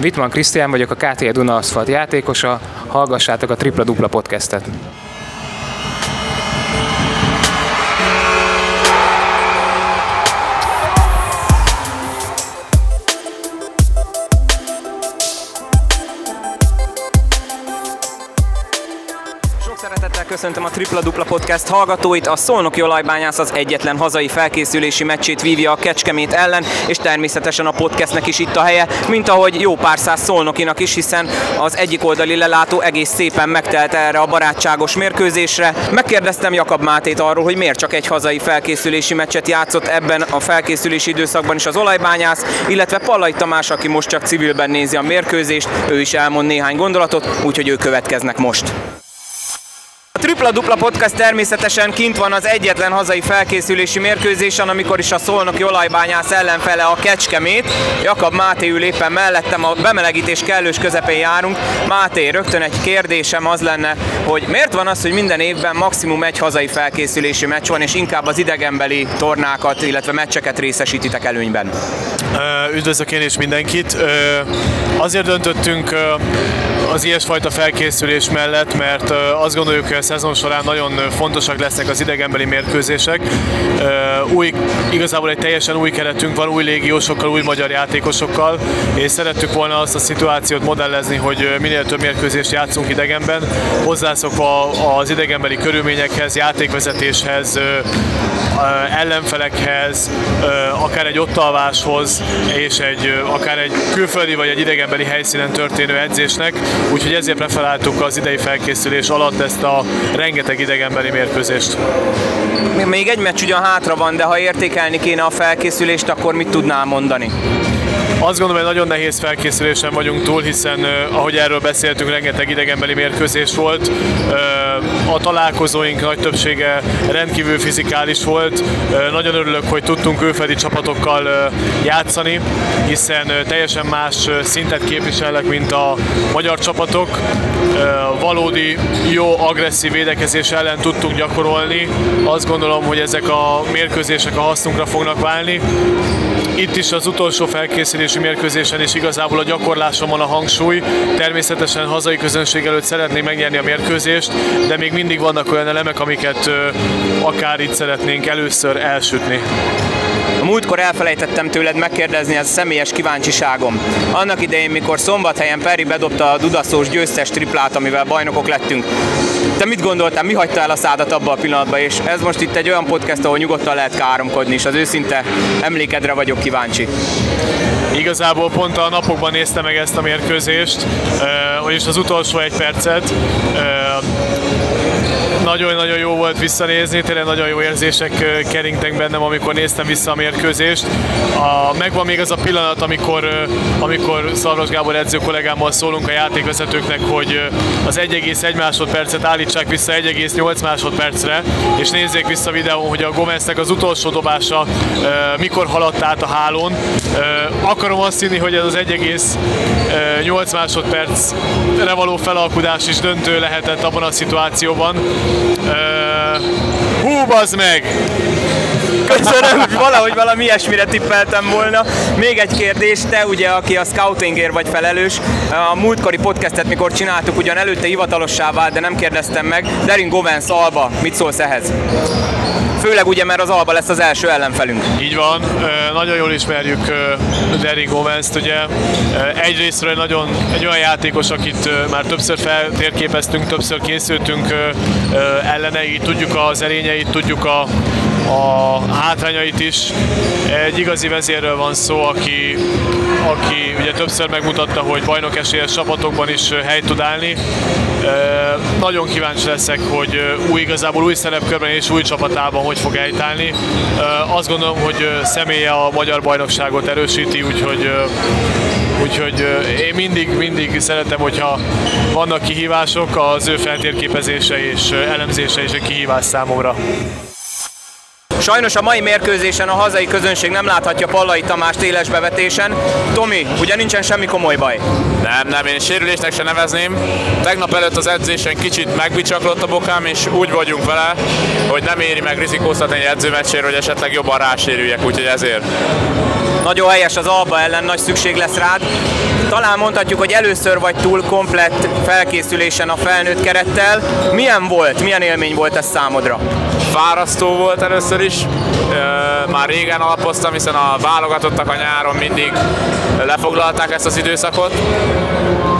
Vitman Krisztián vagyok, a KTE Duna Aszfalt játékosa. Hallgassátok a Tripla Dupla podcastet. Köszöntöm a Tripla Dupla Podcast hallgatóit. A Szolnoki Olajbányász az egyetlen hazai felkészülési meccsét vívja a Kecskemét ellen, és természetesen a podcastnek is itt a helye, mint ahogy jó pár száz Szolnokinak is, hiszen az egyik oldali lelátó egész szépen megtelt erre a barátságos mérkőzésre. Megkérdeztem Jakab Mátét arról, hogy miért csak egy hazai felkészülési meccset játszott ebben a felkészülési időszakban is az Olajbányász, illetve Pallai Tamás, aki most csak civilben nézi a mérkőzést, ő is elmond néhány gondolatot, úgyhogy ők következnek most. A Tripla Dupla Podcast természetesen kint van az egyetlen hazai felkészülési mérkőzésen, amikor is a Szolnoki olajbányász ellenfele a Kecskemét. Jakab Máté ül éppen mellettem, a bemelegítés kellős közepén járunk. Máté, rögtön egy kérdésem az lenne, hogy miért van az, hogy minden évben maximum egy hazai felkészülési meccs van, és inkább az idegenbeli tornákat, illetve meccseket részesítitek előnyben? Üdvözlök én is mindenkit. Azért döntöttünk az ilyesfajta felkészülés mellett, mert azt gondoljuk, hogy a szezon során nagyon fontosak lesznek az idegenbeli mérkőzések. Új, igazából egy teljesen új keretünk van, új légiósokkal, új magyar játékosokkal, és szerettük volna azt a szituációt modellezni, hogy minél több mérkőzést játszunk idegenben, hozzászokva az idegenbeli körülményekhez, játékvezetéshez, ellenfelekhez, akár egy ottalváshoz, és egy, akár egy külföldi vagy egy idegenbeli helyszínen történő edzésnek, úgyhogy ezért preferáltuk az idei felkészülés alatt ezt a rengeteg idegenbeli mérkőzést. Még egy meccs ugyan hátra van, de ha értékelni kéne a felkészülést, akkor mit tudnál mondani? Azt gondolom, hogy nagyon nehéz felkészülésen vagyunk túl, hiszen ahogy erről beszéltünk, rengeteg idegenbeli mérkőzés volt. A találkozóink nagy többsége rendkívül fizikális volt. Nagyon örülök, hogy tudtunk külföldi csapatokkal játszani, hiszen teljesen más szintet képviselnek, mint a magyar csapatok. Valódi jó, agresszív védekezés ellen tudtunk gyakorolni. Azt gondolom, hogy ezek a mérkőzések a hasznunkra fognak válni. Itt is az utolsó felkészülési mérkőzésen is igazából a gyakorláson van a hangsúly. Természetesen hazai közönség előtt szeretnénk megnyerni a mérkőzést, de még mindig vannak olyan elemek, amiket akár itt szeretnénk először elsütni. A múltkor elfelejtettem tőled megkérdezni, ez a személyes kíváncsiságom. Annak idején, mikor szombathelyen Peri bedobta a dudaszós győztes triplát, amivel bajnokok lettünk, te mit gondoltál, mi hagyta el a szádat abban a pillanatban, és ez most itt egy olyan podcast, ahol nyugodtan lehet káromkodni, és az őszinte emlékedre vagyok kíváncsi. Igazából pont a napokban néztem meg ezt a mérkőzést, vagyis az utolsó egy percet nagyon-nagyon jó volt visszanézni, tényleg nagyon jó érzések keringtek bennem, amikor néztem vissza a mérkőzést. A, megvan még az a pillanat, amikor, amikor Szarvas Gábor edző kollégámmal szólunk a játékvezetőknek, hogy az 1,1 másodpercet állítsák vissza 1,8 másodpercre, és nézzék vissza a videón, hogy a Gomeznek az utolsó dobása mikor haladt át a hálón. Akarom azt hinni, hogy ez az 1,8 másodpercre való felalkudás is döntő lehetett abban a szituációban. Hú, bazd meg! Köszönöm, hogy valahogy valami ilyesmire tippeltem volna. Még egy kérdés, te ugye, aki a scoutingért vagy felelős, a múltkori podcastet, mikor csináltuk, ugyan előtte hivatalossá vált, de nem kérdeztem meg. Derin Govens Alba, mit szólsz ehhez? Főleg ugye, mert az Alba lesz az első ellenfelünk. Így van, nagyon jól ismerjük Derrick Owens-t, ugye. Egyrésztről nagyon egy olyan játékos, akit már többször feltérképeztünk, többször készültünk ellene, így tudjuk az erényeit, tudjuk a, a hátrányait is. Egy igazi vezérről van szó, aki, aki ugye többször megmutatta, hogy bajnok esélyes csapatokban is helyt tud állni. Nagyon kíváncsi leszek, hogy új, igazából új szerepkörben és új csapatában hogy fog helytállni. Azt gondolom, hogy személye a magyar bajnokságot erősíti, úgyhogy Úgyhogy én mindig, mindig szeretem, hogyha vannak kihívások, az ő feltérképezése és elemzése is egy kihívás számomra. Sajnos a mai mérkőzésen a hazai közönség nem láthatja Pallai Tamást éles bevetésen. Tomi, ugye nincsen semmi komoly baj? Nem, nem, én sérülésnek se nevezném. Tegnap előtt az edzésen kicsit megbicsaklott a bokám, és úgy vagyunk vele, hogy nem éri meg rizikóztatni egy edzőmeccsér, hogy esetleg jobban rásérüljek, úgyhogy ezért. Nagyon helyes az Alba ellen, nagy szükség lesz rád. Talán mondhatjuk, hogy először vagy túl komplett felkészülésen a felnőtt kerettel. Milyen volt, milyen élmény volt ez számodra? Fárasztó volt először is, már régen alapoztam, hiszen a válogatottak a nyáron mindig lefoglalták ezt az időszakot.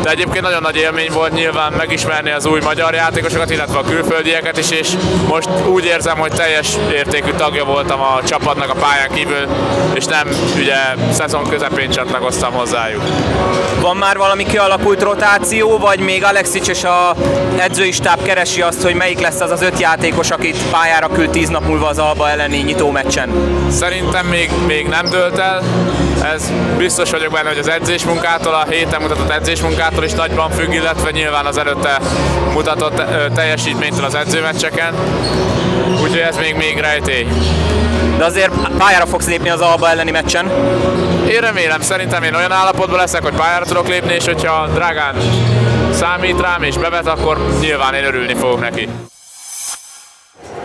De egyébként nagyon nagy élmény volt nyilván megismerni az új magyar játékosokat, illetve a külföldieket is, és most úgy érzem, hogy teljes értékű tagja voltam a csapatnak a pályán kívül, és nem ugye szezon közepén csatlakoztam hozzájuk. Van már valami kialakult rotáció, vagy még Alexic és a edzői stáb keresi azt, hogy melyik lesz az az öt játékos, akit pályára küld tíz nap múlva az Alba elleni nyitó meccsen? Szerintem még, még nem dölt el. Ez biztos vagyok benne, hogy az edzésmunkától, a héten mutatott edzésmunkától is nagyban függ, illetve nyilván az előtte mutatott teljesítménytől az edzőmeccseken. Úgyhogy ez még, még rejtély. De azért pályára fogsz lépni az Alba elleni meccsen? Én remélem, szerintem én olyan állapotban leszek, hogy pályára tudok lépni, és hogyha Dragán számít rám és bevet, akkor nyilván én örülni fogok neki.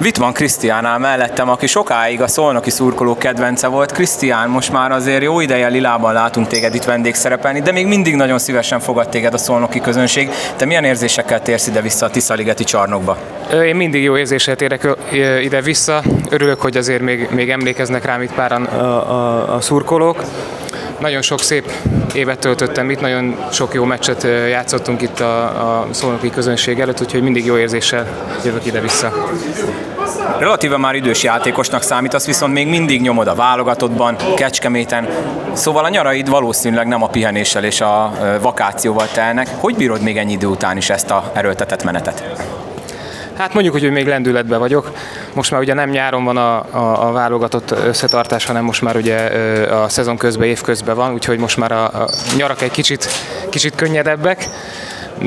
Wittmann Krisztiánál mellettem, aki sokáig a szolnoki szurkolók kedvence volt. Krisztián, most már azért jó ideje Lilában látunk téged itt vendégszerepelni, de még mindig nagyon szívesen fogad téged a szolnoki közönség. Te milyen érzésekkel térsz ide-vissza a Tiszaligeti csarnokba? Én mindig jó érzéssel térek ide-vissza. Örülök, hogy azért még, még emlékeznek rám itt páran a, a, a szurkolók. Nagyon sok szép évet töltöttem itt, nagyon sok jó meccset játszottunk itt a, a szolnoki közönség előtt, úgyhogy mindig jó érzéssel jövök ide-vissza. Relatíve már idős játékosnak számítasz, viszont még mindig nyomod a válogatottban, Kecskeméten. Szóval a nyaraid valószínűleg nem a pihenéssel és a vakációval telnek. Hogy bírod még ennyi idő után is ezt a erőltetett menetet? Hát mondjuk, hogy még lendületben vagyok. Most már ugye nem nyáron van a, a, a válogatott összetartás, hanem most már ugye a szezon közben, év közben van, úgyhogy most már a, a nyarak egy kicsit, kicsit könnyedebbek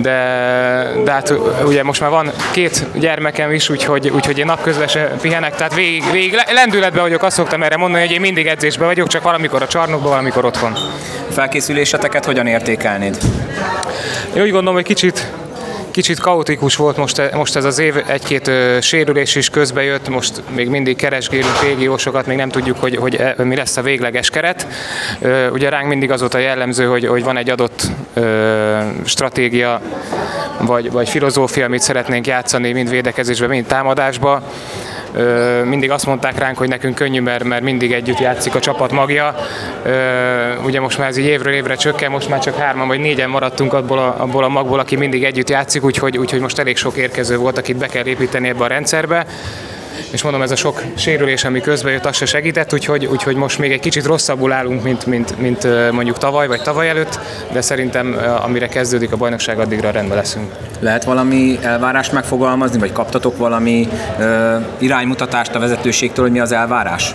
de, de hát ugye most már van két gyermekem is, úgyhogy, úgyhogy én napközben se pihenek, tehát végig, végig lendületben vagyok, azt szoktam erre mondani, hogy én mindig edzésben vagyok, csak valamikor a csarnokban, valamikor otthon. Felkészüléseteket hogyan értékelnéd? Én úgy gondolom, hogy kicsit Kicsit kaotikus volt most, most ez az év, egy-két sérülés is közbe jött, most még mindig keresgélünk régiósokat, még nem tudjuk, hogy, hogy e, mi lesz a végleges keret. Ugye ránk mindig az volt a jellemző, hogy, hogy van egy adott stratégia, vagy, vagy filozófia, amit szeretnénk játszani, mind védekezésben, mind támadásban mindig azt mondták ránk, hogy nekünk könnyű, mert, mert mindig együtt játszik a csapat magja. Ugye most már ez így évről évre csökken, most már csak hárman vagy négyen maradtunk abból a, abból a magból, aki mindig együtt játszik, úgyhogy, úgyhogy most elég sok érkező volt, akit be kell építeni ebbe a rendszerbe és mondom, ez a sok sérülés, ami közben jött, az se segített, úgyhogy, úgyhogy most még egy kicsit rosszabbul állunk, mint, mint, mint mondjuk tavaly vagy tavaly előtt, de szerintem amire kezdődik a bajnokság, addigra rendben leszünk. Lehet valami elvárást megfogalmazni, vagy kaptatok valami ö, iránymutatást a vezetőségtől, hogy mi az elvárás?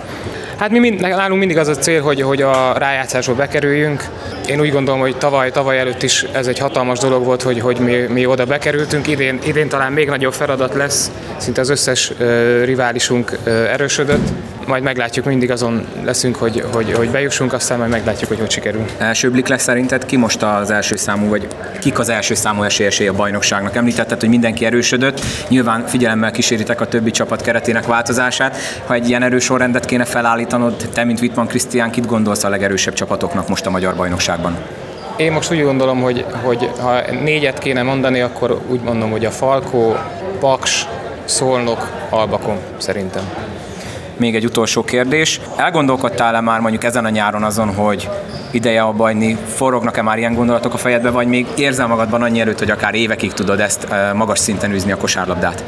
Hát mi mind, nálunk mindig az a cél, hogy, hogy a rájátszásból bekerüljünk. Én úgy gondolom, hogy tavaly, tavaly előtt is ez egy hatalmas dolog volt, hogy, hogy mi, mi oda bekerültünk. Idén, idén talán még nagyobb feladat lesz, szinte az összes uh, riválisunk uh, erősödött. Majd meglátjuk, mindig azon leszünk, hogy, hogy, hogy bejussunk, aztán majd meglátjuk, hogy hogy sikerül. Első blik lesz szerinted ki most az első számú, vagy kik az első számú esélyesé a bajnokságnak? Említetted, hogy mindenki erősödött, nyilván figyelemmel kíséritek a többi csapat keretének változását. Ha egy ilyen erős sorrendet kéne felállítanod, te, mint Wittmann Krisztián, kit gondolsz a legerősebb csapatoknak most a magyar bajnokságban? Én most úgy gondolom, hogy, hogy ha négyet kéne mondani, akkor úgy mondom, hogy a Falkó, Paks, Szolnok, Albakon szerintem. Még egy utolsó kérdés. Elgondolkodtál-e már mondjuk ezen a nyáron azon, hogy ideje a bajni, forognak-e már ilyen gondolatok a fejedbe, vagy még érzel magadban annyi erőt, hogy akár évekig tudod ezt eh, magas szinten űzni a kosárlabdát?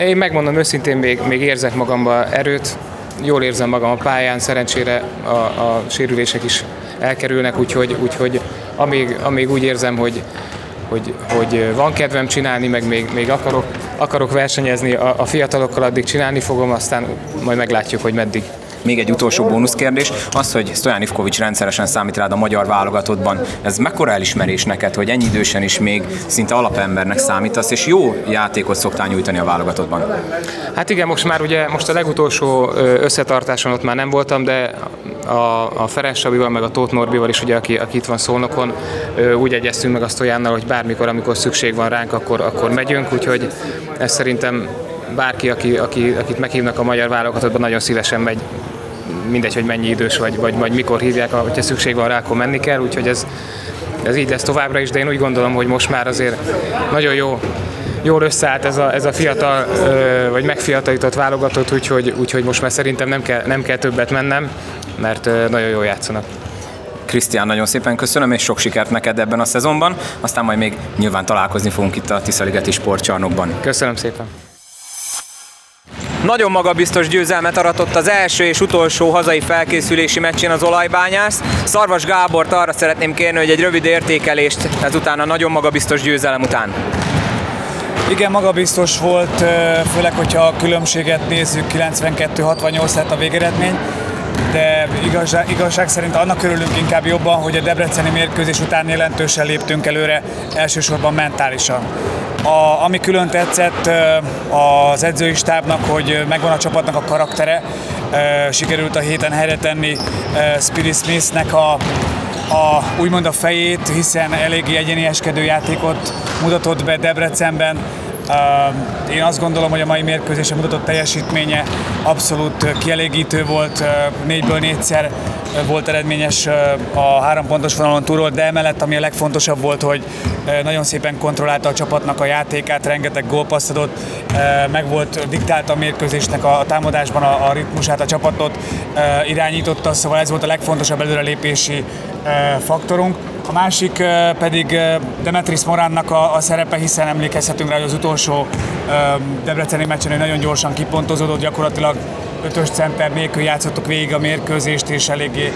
Én megmondom őszintén, még, még érzek magamba erőt, jól érzem magam a pályán, szerencsére a, a sérülések is elkerülnek, úgyhogy, úgyhogy amíg, amíg úgy érzem, hogy, hogy, hogy van kedvem csinálni, meg még, még akarok, akarok versenyezni a, a fiatalokkal, addig csinálni fogom, aztán majd meglátjuk, hogy meddig. Még egy utolsó bónuszkérdés, az, hogy Stojan Ivkovics rendszeresen számít rád a magyar válogatottban, ez mekkora elismerés neked, hogy ennyi idősen is még szinte alapembernek számítasz, és jó játékot szoktál nyújtani a válogatottban? Hát igen, most már ugye, most a legutolsó összetartáson ott már nem voltam, de a, a Ferenc Sabival, meg a Tóth Norbival is, ugye, aki, aki itt van Szolnokon, úgy egyeztünk meg a Stojánnal, hogy bármikor, amikor szükség van ránk, akkor, akkor megyünk, úgyhogy ez szerintem bárki, aki, aki, akit meghívnak a magyar válogatottban, nagyon szívesen megy mindegy, hogy mennyi idős vagy, vagy, vagy mikor hívják, hogyha szükség van rá, akkor menni kell, úgyhogy ez, ez így lesz továbbra is, de én úgy gondolom, hogy most már azért nagyon jó jól összeállt ez a, ez a fiatal, vagy megfiatalított válogatott, úgyhogy, úgyhogy most már szerintem nem kell, nem kell többet mennem, mert nagyon jól játszanak. Krisztián, nagyon szépen köszönöm, és sok sikert neked ebben a szezonban. Aztán majd még nyilván találkozni fogunk itt a Tiszaligeti sportcsarnokban. Köszönöm szépen. Nagyon magabiztos győzelmet aratott az első és utolsó hazai felkészülési meccsén az olajbányász. Szarvas Gábort arra szeretném kérni, hogy egy rövid értékelést ezután a nagyon magabiztos győzelem után. Igen, magabiztos volt, főleg, hogyha a különbséget nézzük, 92-68 lett a végeredmény, de igazság, igazság szerint annak örülünk inkább jobban, hogy a debreceni mérkőzés után jelentősen léptünk előre, elsősorban mentálisan. A, ami külön tetszett az edzői stábnak, hogy megvan a csapatnak a karaktere, sikerült a héten helyre tenni Spirit Smithnek a, a, úgymond a fejét, hiszen eléggé egyénieskedő játékot mutatott be Debrecenben. Én azt gondolom, hogy a mai mérkőzésen mutatott teljesítménye abszolút kielégítő volt, négyből négyszer volt eredményes a három pontos vonalon túról, de emellett ami a legfontosabb volt, hogy nagyon szépen kontrollálta a csapatnak a játékát, rengeteg gólpaszt adott, meg volt diktálta a mérkőzésnek a támadásban a, ritmusát, a csapatot irányította, szóval ez volt a legfontosabb előrelépési faktorunk. A másik pedig Demetris Moránnak a, a szerepe, hiszen emlékezhetünk rá, hogy az utolsó debreceni meccsen nagyon gyorsan kipontozódott, gyakorlatilag ötös center nélkül játszottuk végig a mérkőzést, és eléggé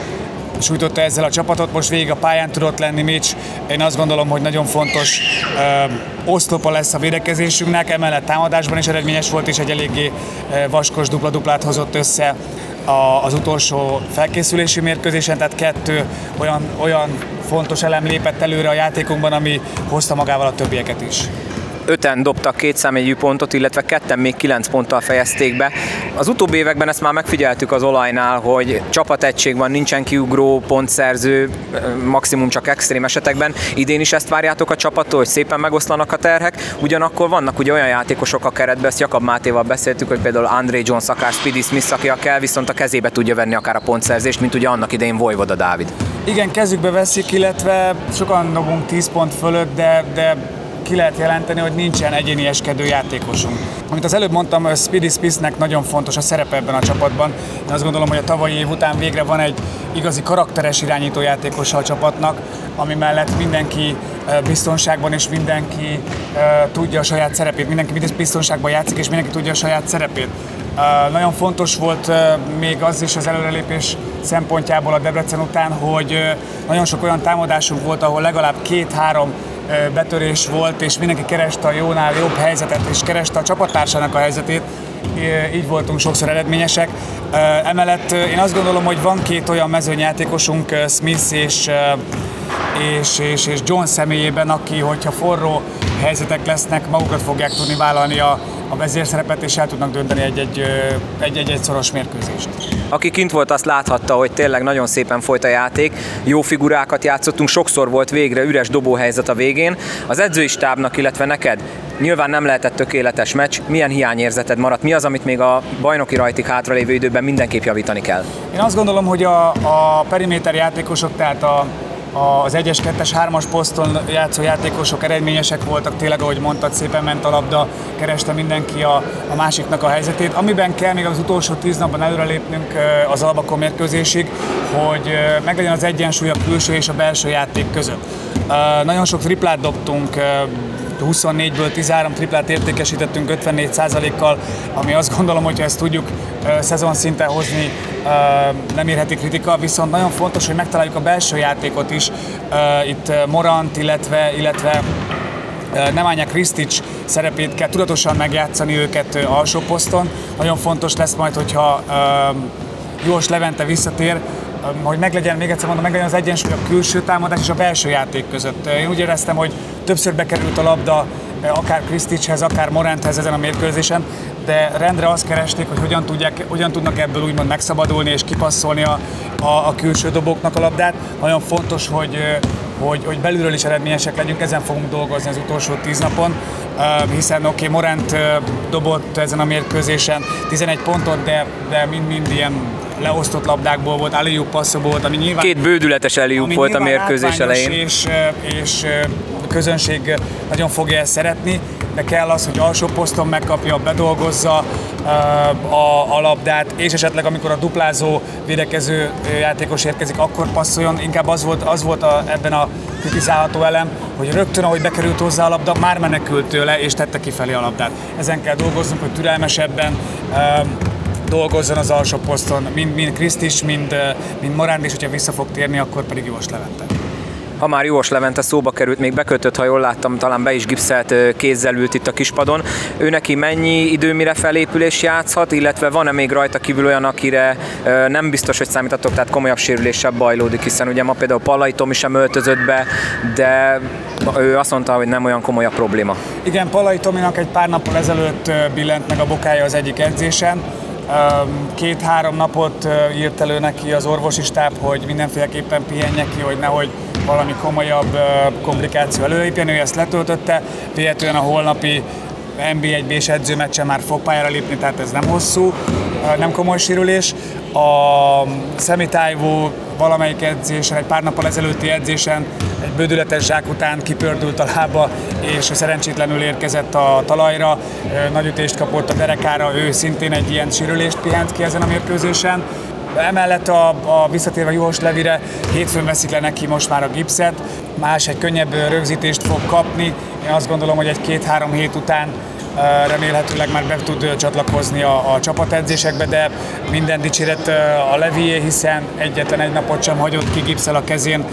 sújtotta ezzel a csapatot, most végig a pályán tudott lenni Mitch. Én azt gondolom, hogy nagyon fontos ö, oszlopa lesz a védekezésünknek, emellett támadásban is eredményes volt, és egy eléggé vaskos dupla-duplát hozott össze a, az utolsó felkészülési mérkőzésen, tehát kettő olyan, olyan fontos elem lépett előre a játékunkban, ami hozta magával a többieket is öten dobtak két számjegyű pontot, illetve ketten még kilenc ponttal fejezték be. Az utóbbi években ezt már megfigyeltük az olajnál, hogy csapategység van, nincsen kiugró, pontszerző, maximum csak extrém esetekben. Idén is ezt várjátok a csapattól, hogy szépen megoszlanak a terhek. Ugyanakkor vannak ugye olyan játékosok a keretben, ezt Jakab Mátéval beszéltük, hogy például André Jones, akár Speedy Smith, aki a kell, viszont a kezébe tudja venni akár a pontszerzést, mint ugye annak idején Vojvoda Dávid. Igen, kezükbe veszik, illetve sokan dobunk 10 pont fölött, de, de ki lehet jelenteni, hogy nincsen egyénieskedő játékosunk. Amit az előbb mondtam, Speedy Smithnek nagyon fontos a szerepe ebben a csapatban. Én azt gondolom, hogy a tavalyi év után végre van egy igazi karakteres irányító játékosa a csapatnak, ami mellett mindenki biztonságban és mindenki tudja a saját szerepét, mindenki biztonságban játszik és mindenki tudja a saját szerepét. Nagyon fontos volt még az is az előrelépés szempontjából a Debrecen után, hogy nagyon sok olyan támadásunk volt, ahol legalább két-három betörés volt, és mindenki kereste a jónál jobb helyzetet, és kereste a csapattársának a helyzetét, így voltunk sokszor eredményesek. Emellett én azt gondolom, hogy van két olyan mezőnyjátékosunk, Smith és, és, és, és John személyében, aki, hogyha forró helyzetek lesznek, magukat fogják tudni vállalni a, a vezérszerepet, és el tudnak dönteni egy-egy, egy-egy szoros mérkőzést. Aki kint volt, azt láthatta, hogy tényleg nagyon szépen folyt a játék, jó figurákat játszottunk, sokszor volt végre üres dobóhelyzet a végén. Az edzői stábnak, illetve neked Nyilván nem lehetett tökéletes meccs. Milyen hiányérzeted maradt? Mi az, amit még a bajnoki rajtik hátralévő időben mindenképp javítani kell? Én azt gondolom, hogy a, a periméter játékosok, tehát a, az 1-es, 2-es, 3-as poszton játszó játékosok eredményesek voltak, tényleg ahogy mondtad, szépen ment a labda, kereste mindenki a, a másiknak a helyzetét. Amiben kell még az utolsó tíz napban előrelépnünk az Albakon mérkőzésig, hogy meglegyen az egyensúly a külső és a belső játék között. Nagyon sok triplát dobtunk, 24-ből 13 triplát értékesítettünk 54%-kal, ami azt gondolom, hogy ezt tudjuk szezon szinten hozni, nem érheti kritika, viszont nagyon fontos, hogy megtaláljuk a belső játékot is. Itt Morant, illetve, illetve Nemanja Krisztics szerepét kell tudatosan megjátszani őket alsó poszton. Nagyon fontos lesz majd, hogyha Jós Levente visszatér, hogy meglegyen, még egyszer mondom, meglegyen az egyensúly a külső támadás és a belső játék között. Én úgy éreztem, hogy többször bekerült a labda, akár Kriszticshez, akár Morenthez ezen a mérkőzésen, de rendre azt keresték, hogy hogyan, tudják, hogyan tudnak ebből úgymond megszabadulni és kipasszolni a, a, a külső dobóknak a labdát. Nagyon fontos, hogy, hogy, hogy belülről is eredményesek legyünk, ezen fogunk dolgozni az utolsó tíz napon, hiszen oké, okay, Morent dobott ezen a mérkőzésen 11 pontot, de, de mind-mind ilyen leosztott labdákból volt, aliup passzokból volt, ami nyilván... Két bődületes ami volt a mérkőzés elején. És, és a közönség nagyon fogja ezt szeretni, de kell az, hogy alsó poszton megkapja, bedolgozza a, a labdát, és esetleg amikor a duplázó védekező játékos érkezik, akkor passzoljon. Inkább az volt, az volt a, ebben a kritizálható elem, hogy rögtön, ahogy bekerült hozzá a labda, már menekült tőle, és tette kifelé a labdát. Ezen kell dolgoznunk, hogy türelmesebben dolgozzon az alsó poszton, mind, mind Krisztis, mind, mind Moránd, és hogyha vissza fog térni, akkor pedig Jós Levente. Ha már Jós Levente szóba került, még bekötött, ha jól láttam, talán be is gipszelt kézzel ült itt a kispadon. Ő neki mennyi idő, mire felépülés játszhat, illetve van-e még rajta kívül olyan, akire nem biztos, hogy számítatok, tehát komolyabb sérüléssel bajlódik, hiszen ugye ma például Pallai Tomi sem öltözött be, de ő azt mondta, hogy nem olyan komoly a probléma. Igen, Palai Tominak egy pár nappal ezelőtt billent meg a bokája az egyik edzésen, Két-három napot írt elő neki az orvosi stáb, hogy mindenféleképpen pihenje ki, hogy nehogy valami komolyabb komplikáció előlépjen. Ő ezt letöltötte, véletlenül a holnapi NB1-B-s edzőmeccsen már fog pályára lépni, tehát ez nem hosszú, nem komoly sérülés. A szemitájvó valamelyik edzésen, egy pár nappal ezelőtti edzésen egy bődületes zsák után kipördült a lába, és szerencsétlenül érkezett a talajra, nagy ütést kapott a derekára, ő szintén egy ilyen sérülést pihent ki ezen a mérkőzésen. Emellett a, a visszatérve Juhos Levire hétfőn veszik le neki most már a gipszet, más egy könnyebb rögzítést fog kapni. Én azt gondolom, hogy egy két-három hét után remélhetőleg már be tud csatlakozni a, a csapatedzésekbe, de minden dicséret a Levié, hiszen egyetlen egy napot sem hagyott ki gipszel a kezén,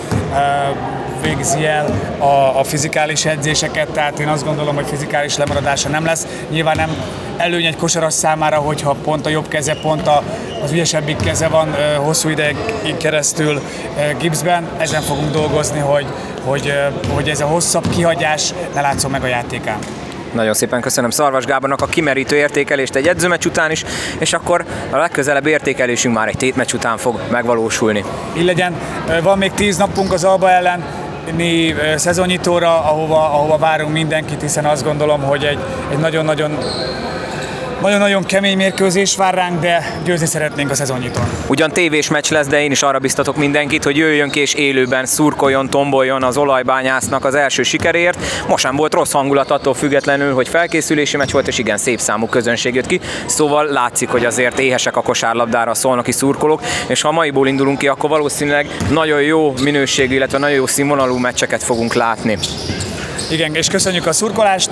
végzi el a, a fizikális edzéseket, tehát én azt gondolom, hogy fizikális lemaradása nem lesz. Nyilván nem előny egy kosaras számára, hogyha pont a jobb keze, pont a, az ügyesebbik keze van hosszú ideig keresztül gipszben. Ezen fogunk dolgozni, hogy, hogy, hogy ez a hosszabb kihagyás ne látszon meg a játékán. Nagyon szépen köszönöm Szarvas Gábornak a kimerítő értékelést egy edzőmeccs után is, és akkor a legközelebb értékelésünk már egy tétmeccs után fog megvalósulni. Így legyen, van még tíz napunk az Alba ellen, szezonnyitóra, ahova, ahova várunk mindenkit, hiszen azt gondolom, hogy egy, egy nagyon-nagyon nagyon-nagyon kemény mérkőzés vár ránk, de győzni szeretnénk a szezonnyitón. Ugyan tévés meccs lesz, de én is arra biztatok mindenkit, hogy jöjjön ki és élőben szurkoljon, tomboljon az olajbányásznak az első sikerért. Most sem volt rossz hangulat attól függetlenül, hogy felkészülési meccs volt, és igen, szép számú közönség jött ki. Szóval látszik, hogy azért éhesek a kosárlabdára a ki szurkolók, és ha maiból indulunk ki, akkor valószínűleg nagyon jó minőségű, illetve nagyon jó színvonalú meccseket fogunk látni. Igen, és köszönjük a szurkolást,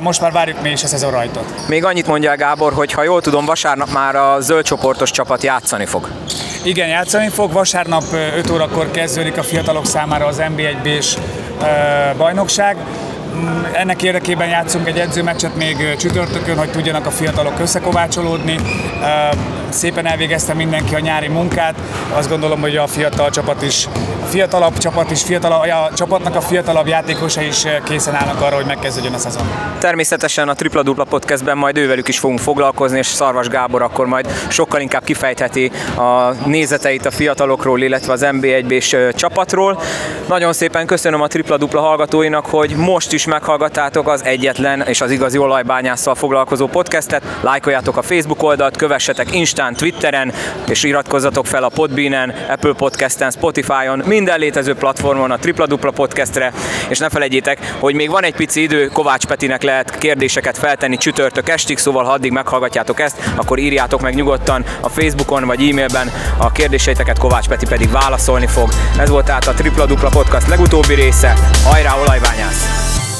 most már várjuk mi is a szezon rajtot. Még annyit mondja Gábor, hogy ha jól tudom, vasárnap már a zöld csoportos csapat játszani fog. Igen, játszani fog. Vasárnap 5 órakor kezdődik a fiatalok számára az NB1-B-s bajnokság. Ennek érdekében játszunk egy edzőmeccset még csütörtökön, hogy tudjanak a fiatalok összekovácsolódni. Szépen elvégezte mindenki a nyári munkát. Azt gondolom, hogy a fiatal csapat is, a fiatalabb csapat is, fiatalabb, a csapatnak a fiatalabb játékosa is készen állnak arra, hogy megkezdődjön a szezon. Természetesen a Tripla Dupla podcastben majd ővelük is fogunk foglalkozni, és Szarvas Gábor akkor majd sokkal inkább kifejtheti a nézeteit a fiatalokról, illetve az NB1-s csapatról. Nagyon szépen köszönöm a Tripla Dupla hallgatóinak, hogy most is meghallgattátok az egyetlen és az igazi olajbányásszal foglalkozó podcastet. Lájkoljátok a Facebook oldalt, kövessetek Instán, Twitteren, és iratkozzatok fel a Podbeanen, Apple Podcasten, Spotify-on, minden létező platformon a Tripla Dupla podcastre, és ne felejtjétek, hogy még van egy pici idő, Kovács Petinek lehet kérdéseket feltenni csütörtök estig, szóval ha addig meghallgatjátok ezt, akkor írjátok meg nyugodtan a Facebookon vagy e-mailben a kérdéseiteket, Kovács Peti pedig válaszolni fog. Ez volt tehát a Tripla Dupla Podcast legutóbbi része. Hajrá olajbányász!